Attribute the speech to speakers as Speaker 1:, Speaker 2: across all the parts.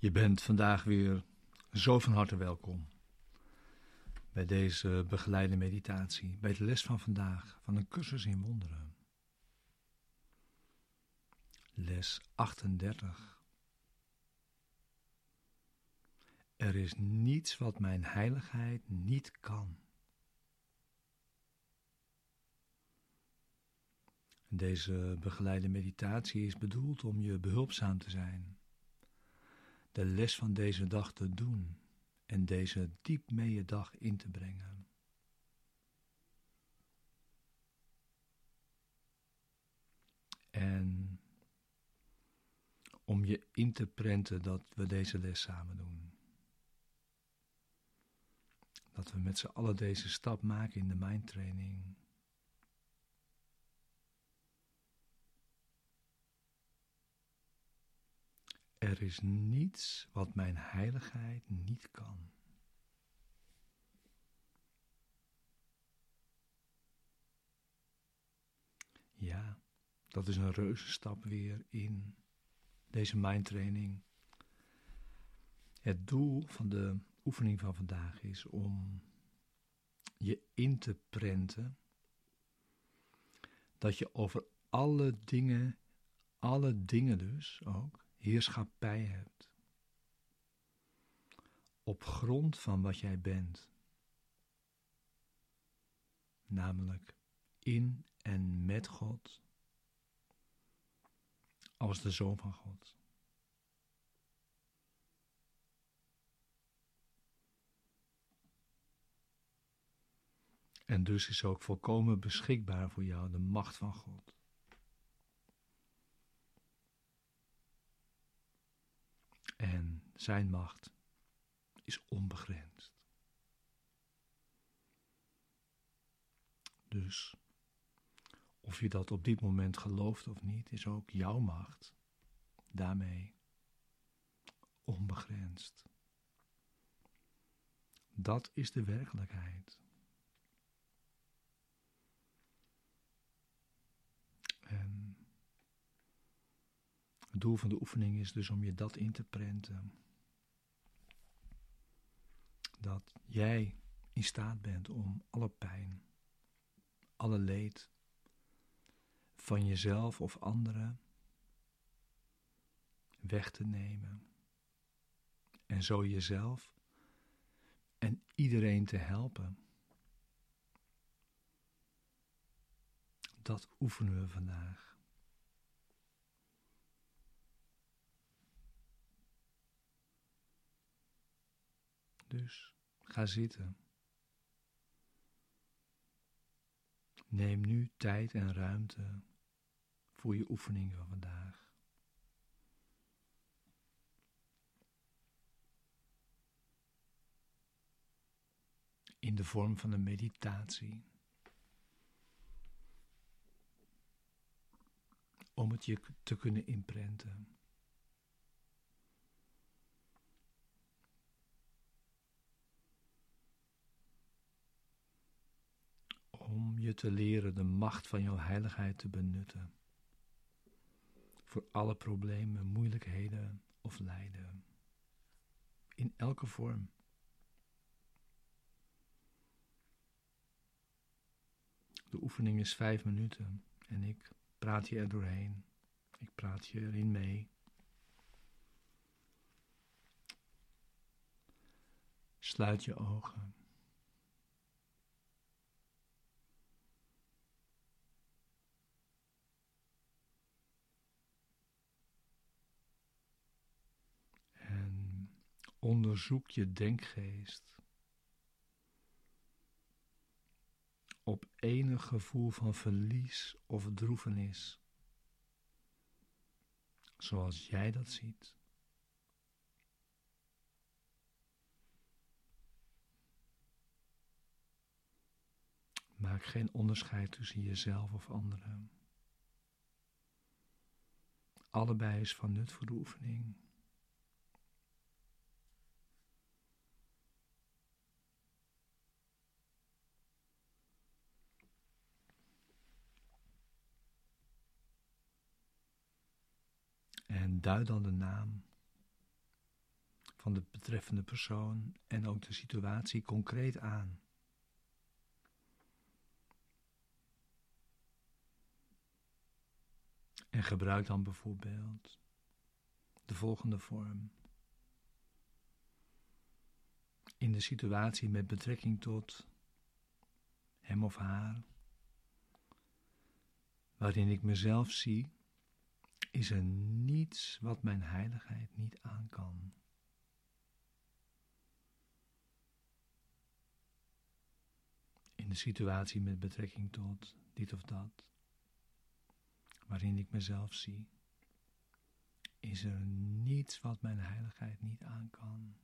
Speaker 1: Je bent vandaag weer zo van harte welkom bij deze begeleide meditatie, bij de les van vandaag van een cursus in wonderen. Les 38. Er is niets wat mijn heiligheid niet kan. Deze begeleide meditatie is bedoeld om je behulpzaam te zijn de les van deze dag te doen en deze diep mee je dag in te brengen. En om je in te prenten dat we deze les samen doen. Dat we met z'n allen deze stap maken in de mindtraining. Er is niets wat mijn heiligheid niet kan. Ja, dat is een reuze stap weer in deze mindtraining. Het doel van de oefening van vandaag is om je in te prenten dat je over alle dingen, alle dingen dus ook, heerschappij hebt. Op grond van wat jij bent. Namelijk in en met God. Als de Zoon van God. En dus is ook volkomen beschikbaar voor jou de macht van God. En zijn macht is onbegrensd. Dus of je dat op dit moment gelooft of niet, is ook jouw macht daarmee onbegrensd. Dat is de werkelijkheid. Het doel van de oefening is dus om je dat in te prenten. Dat jij in staat bent om alle pijn, alle leed van jezelf of anderen weg te nemen. En zo jezelf en iedereen te helpen. Dat oefenen we vandaag. Dus ga zitten. Neem nu tijd en ruimte voor je oefening van vandaag. In de vorm van een meditatie. Om het je te kunnen inprenten. om je te leren de macht van jouw heiligheid te benutten. Voor alle problemen, moeilijkheden of lijden. In elke vorm. De oefening is vijf minuten en ik praat je er doorheen. Ik praat je erin mee. Sluit je ogen. Onderzoek je denkgeest op enig gevoel van verlies of droevenis, zoals jij dat ziet. Maak geen onderscheid tussen jezelf of anderen. Allebei is van nut voor de oefening. En duid dan de naam van de betreffende persoon en ook de situatie concreet aan. En gebruik dan bijvoorbeeld de volgende vorm. In de situatie met betrekking tot hem of haar, waarin ik mezelf zie, is er niets wat mijn heiligheid niet aan kan. In de situatie met betrekking tot dit of dat, waarin ik mezelf zie, is er niets wat mijn heiligheid niet aan kan.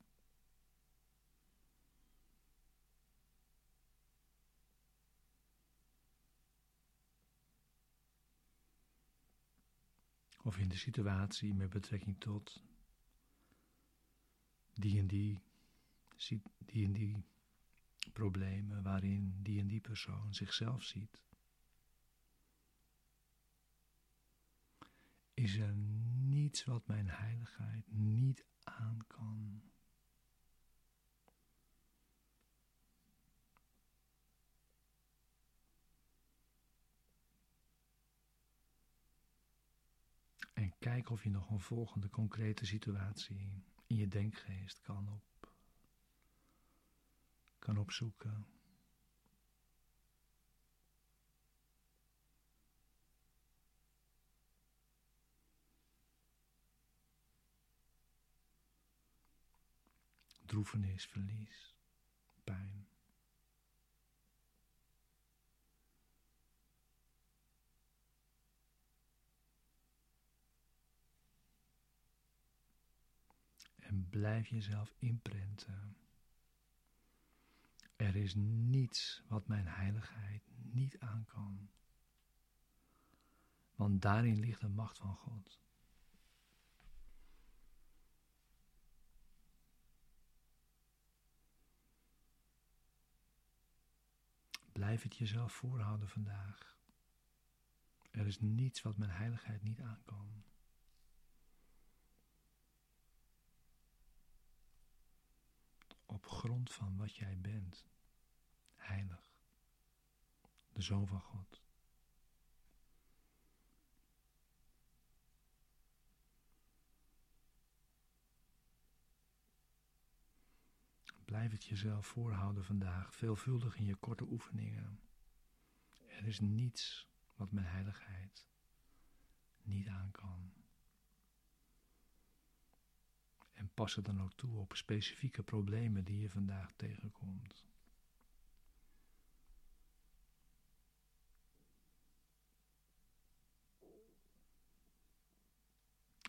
Speaker 1: Of in de situatie met betrekking tot die en die, die en die problemen waarin die en die persoon zichzelf ziet. Is er niets wat mijn heiligheid niet aan kan. En kijk of je nog een volgende concrete situatie in je denkgeest kan, op, kan opzoeken. droefenis, verlies, pijn. En blijf jezelf inprenten. Er is niets wat mijn heiligheid niet aan kan. Want daarin ligt de macht van God. Blijf het jezelf voorhouden vandaag. Er is niets wat mijn heiligheid niet aankan. Op grond van wat jij bent, heilig, de Zoon van God. Blijf het jezelf voorhouden vandaag, veelvuldig in je korte oefeningen. Er is niets wat mijn heiligheid niet aan kan. En pas het dan ook toe op specifieke problemen die je vandaag tegenkomt.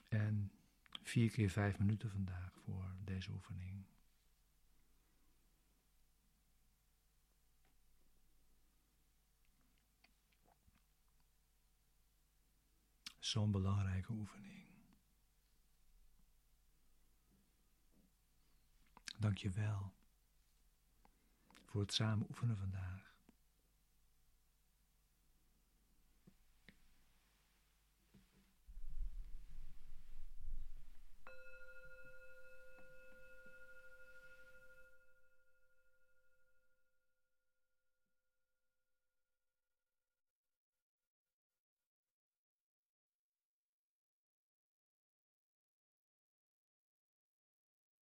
Speaker 1: En vier keer vijf minuten vandaag voor deze oefening. Zo'n belangrijke oefening. Dank je wel voor het samen oefenen vandaag.